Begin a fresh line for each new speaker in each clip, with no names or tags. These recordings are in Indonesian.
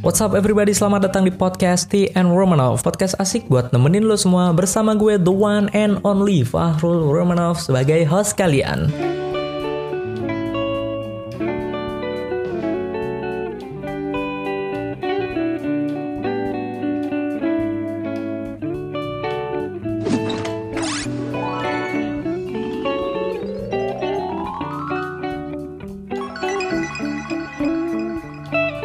What's up everybody, selamat datang di podcast T and Romanov. Podcast asik buat nemenin lo semua bersama gue the one and only Fahrul Romanov sebagai host kalian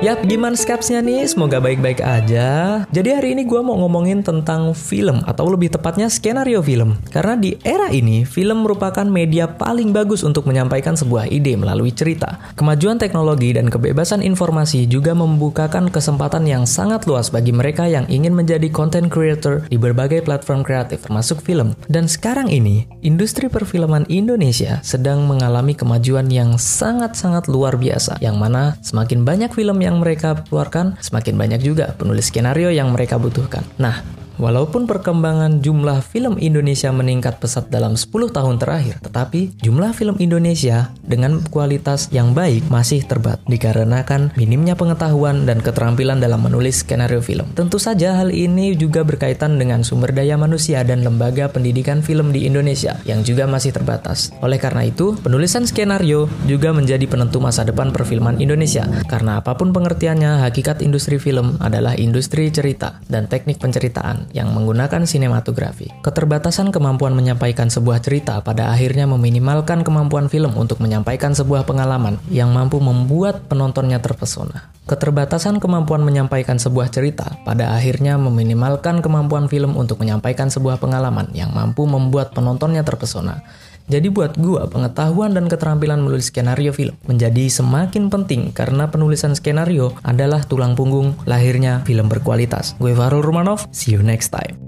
Yap, gimana skapsnya nih? Semoga baik-baik aja. Jadi hari ini gue mau ngomongin tentang film, atau lebih tepatnya skenario film. Karena di era ini, film merupakan media paling bagus untuk menyampaikan sebuah ide melalui cerita. Kemajuan teknologi dan kebebasan informasi juga membukakan kesempatan yang sangat luas bagi mereka yang ingin menjadi content creator di berbagai platform kreatif, termasuk film. Dan sekarang ini, industri perfilman Indonesia sedang mengalami kemajuan yang sangat-sangat luar biasa, yang mana semakin banyak film yang yang mereka keluarkan, semakin banyak juga penulis skenario yang mereka butuhkan. Nah, Walaupun perkembangan jumlah film Indonesia meningkat pesat dalam 10 tahun terakhir, tetapi jumlah film Indonesia dengan kualitas yang baik masih terbat dikarenakan minimnya pengetahuan dan keterampilan dalam menulis skenario film. Tentu saja hal ini juga berkaitan dengan sumber daya manusia dan lembaga pendidikan film di Indonesia yang juga masih terbatas. Oleh karena itu, penulisan skenario juga menjadi penentu masa depan perfilman Indonesia karena apa pun pengertiannya, hakikat industri film adalah industri cerita dan teknik penceritaan yang menggunakan sinematografi. Keterbatasan kemampuan menyampaikan sebuah cerita pada akhirnya meminimalkan kemampuan film untuk menyampaikan sebuah pengalaman yang mampu membuat penontonnya terpesona. Keterbatasan kemampuan menyampaikan sebuah cerita pada akhirnya meminimalkan kemampuan film untuk menyampaikan sebuah pengalaman yang mampu membuat penontonnya terpesona. Jadi buat gua, pengetahuan dan keterampilan menulis skenario film menjadi semakin penting karena penulisan skenario adalah tulang punggung lahirnya film berkualitas. Gue Farul Romanov, see you next time.